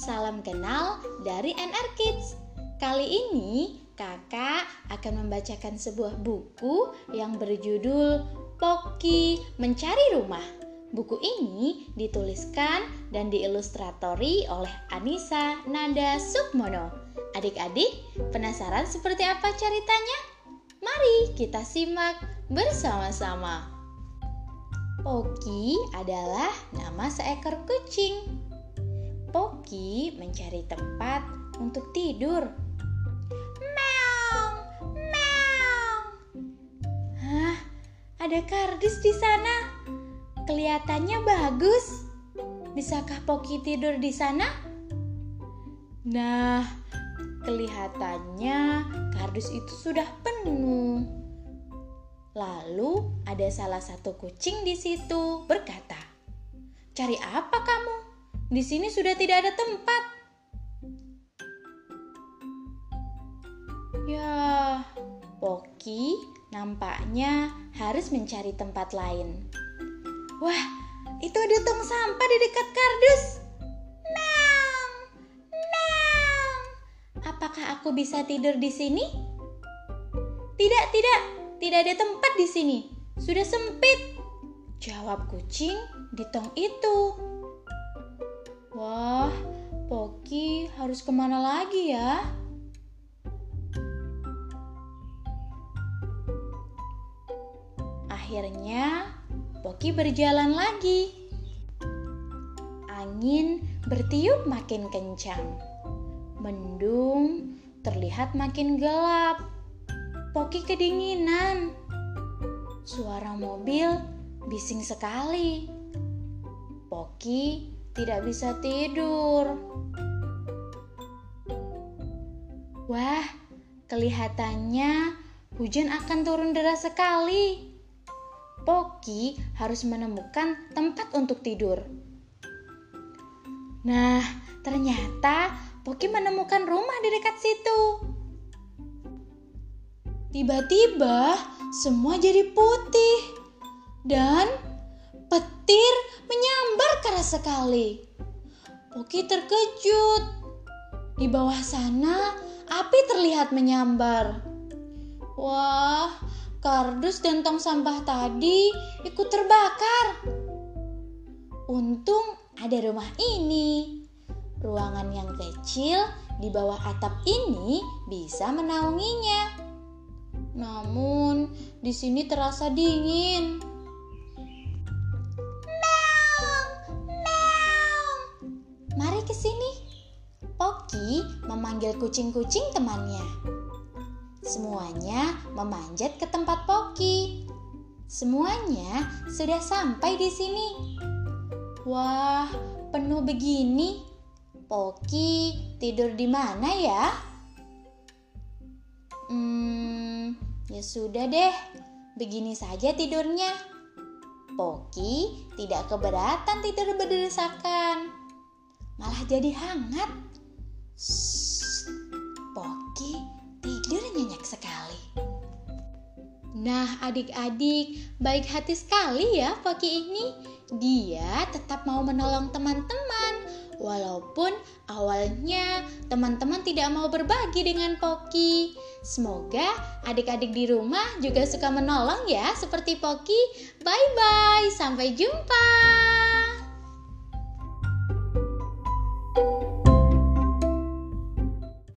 salam kenal dari NR Kids. Kali ini kakak akan membacakan sebuah buku yang berjudul Poki Mencari Rumah. Buku ini dituliskan dan diilustratori oleh Anissa Nanda Sukmono. Adik-adik, penasaran seperti apa ceritanya? Mari kita simak bersama-sama. Poki adalah nama seekor kucing. Mencari tempat untuk tidur. Meong, meong. Hah, ada kardus di sana. Kelihatannya bagus. Bisakah Poki tidur di sana? Nah, kelihatannya kardus itu sudah penuh. Lalu ada salah satu kucing di situ berkata, "Cari apa kamu?" Di sini sudah tidak ada tempat. Ya, Poki nampaknya harus mencari tempat lain. Wah, itu ada tong sampah di dekat kardus. Meong, meong. Apakah aku bisa tidur di sini? Tidak, tidak, tidak ada tempat di sini. Sudah sempit. Jawab kucing di tong itu. Wah, Poki harus ke mana lagi ya? Akhirnya, Poki berjalan lagi. Angin bertiup makin kencang. Mendung terlihat makin gelap. Poki kedinginan. Suara mobil bising sekali. Poki tidak bisa tidur. Wah, kelihatannya hujan akan turun deras sekali. Poki harus menemukan tempat untuk tidur. Nah, ternyata Poki menemukan rumah di dekat situ. Tiba-tiba semua jadi putih dan petir menyambar keras sekali. Poki terkejut. Di bawah sana, api terlihat menyambar. Wah, kardus dan tong sampah tadi ikut terbakar. Untung ada rumah ini. Ruangan yang kecil di bawah atap ini bisa menaunginya. Namun, di sini terasa dingin. Ke sini. Poki memanggil kucing-kucing temannya. Semuanya memanjat ke tempat Poki. Semuanya sudah sampai di sini. Wah, penuh begini. Poki tidur di mana ya? Hmm, ya sudah deh. Begini saja tidurnya. Poki tidak keberatan tidur berdesakan malah jadi hangat. Shh, Poki tidur nyenyak sekali. Nah, adik-adik, baik hati sekali ya Poki ini. Dia tetap mau menolong teman-teman, walaupun awalnya teman-teman tidak mau berbagi dengan Poki. Semoga adik-adik di rumah juga suka menolong ya, seperti Poki. Bye bye, sampai jumpa.